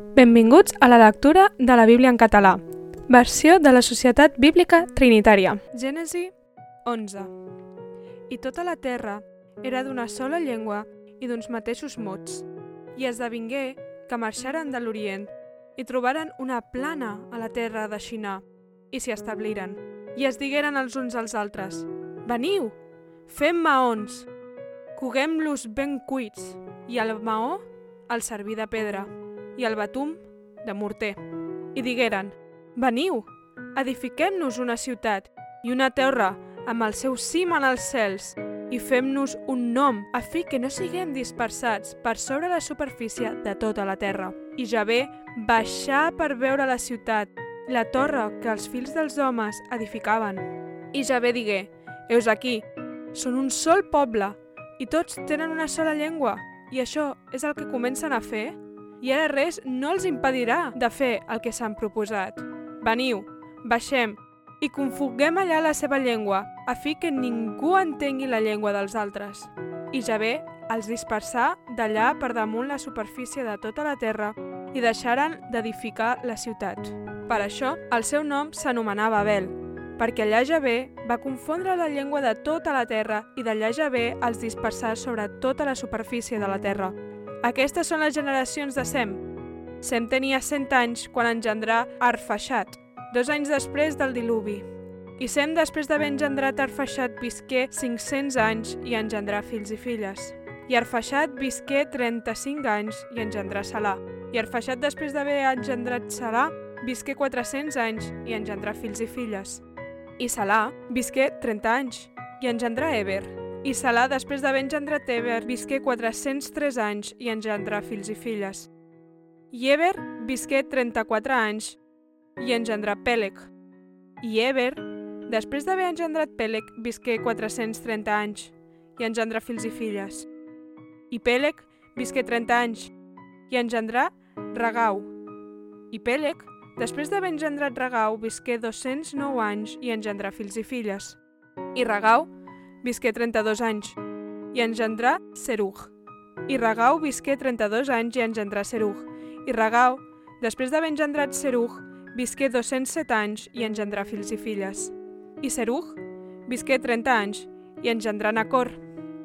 Benvinguts a la lectura de la Bíblia en català, versió de la Societat Bíblica Trinitària. Gènesi 11 I tota la terra era d'una sola llengua i d'uns mateixos mots. I esdevingué que marxaren de l'Orient i trobaren una plana a la terra de Xinar i s'hi establiren. I es digueren els uns als altres, Veniu, fem maons, coguem-los ben cuits, i el maó el serví de pedra, i el batum de morter. I digueren, Veniu, edifiquem-nos una ciutat i una terra amb el seu cim en els cels, i fem-nos un nom a fi que no siguem dispersats per sobre la superfície de tota la terra. I Javé baixà per veure la ciutat, la torre que els fills dels homes edificaven. I Javé digué, Heus aquí, són un sol poble, i tots tenen una sola llengua, i això és el que comencen a fer? I ara res no els impedirà de fer el que s'han proposat. Veniu, baixem, i confoguem allà la seva llengua, a fi que ningú entengui la llengua dels altres. I Javé els dispersà d'allà per damunt la superfície de tota la terra i deixaren d'edificar la ciutat. Per això, el seu nom s'anomenava Abel, perquè allà Javé va confondre la llengua de tota la terra i d'allà Javé els dispersà sobre tota la superfície de la terra. Aquestes són les generacions de Sem. Sem tenia 100 anys quan engendrà Arfaxat, dos anys després del diluvi. I Sem, després d'haver engendrat Arfaxat, visqué 500 anys i engendrà fills i filles. I Arfaxat visqué 35 anys i engendrà Salà. I Arfaxat, després d'haver engendrat Salà, visqué 400 anys i engendrà fills i filles. I Salà visqué 30 anys i engendrà Eber. I Salà, després d'haver engendrat Eber, visqué 403 anys i engendrà fills i filles. I Eber visqué 34 anys i engendrà Pèlec. I Eber, després d'haver engendrat Pèlec, visqué 430 anys i engendrà fills i filles. I Pèlec visqué 30 anys i engendrà Regau. I Pèlec, després d'haver engendrat Regau, visqué 209 anys i engendrà fills i filles. I Regau visqué 32 anys i engendrà Serug. I Regau visqué 32 anys i engendrà Serug. I Regau, després d'haver engendrat Serug, visqué 207 anys i engendrà fills i filles. I Serug visqué 30 anys i engendrà Nacor.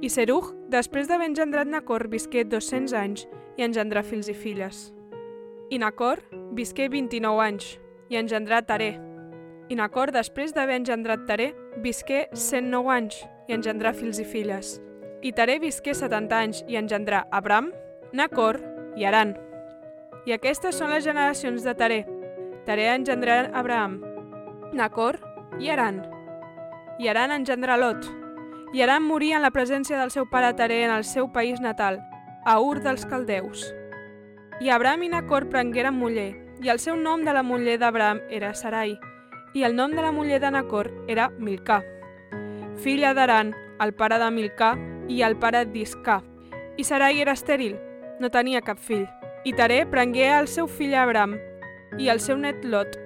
I Serug, després d'haver engendrat Nacor, visqué 200 anys i engendrà fills i filles. I Nacor visqué 29 anys i engendrà Taré. I Nacor, després d'haver engendrat Taré, visqué 109 anys i engendrà fills i filles. I Taré visqué 70 anys i engendrà Abram, Nacor i Aran. I aquestes són les generacions de Taré. Taré engendrà Abraham, Nacor i Aran. I Aran engendrà Lot. I Aran morí en la presència del seu pare Taré en el seu país natal, a Ur dels Caldeus. I Abraham i Nacor prengueren muller, i el seu nom de la muller d'Abraham era Sarai, i el nom de la muller de Nacor era Milcà, filla d'Aran, el pare de Milcà i el pare d'Iscà. I Sarai era estèril, no tenia cap fill. I Taré prengué el seu fill Abraham i el seu net Lot,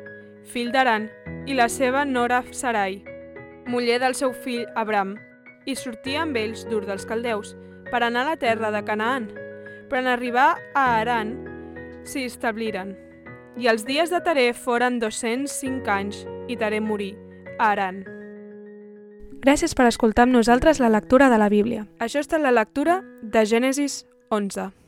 fill d'Aran, i la seva nora Sarai, muller del seu fill Abraham, i sortia amb ells dur dels caldeus, per anar a la terra de Canaan. Però en arribar a Aran s'hi establiren. I els dies de Taré foren 205 anys, i Taré morí a Aran. Gràcies per escoltar amb nosaltres la lectura de la Bíblia. Això està en la lectura de Gènesis 11.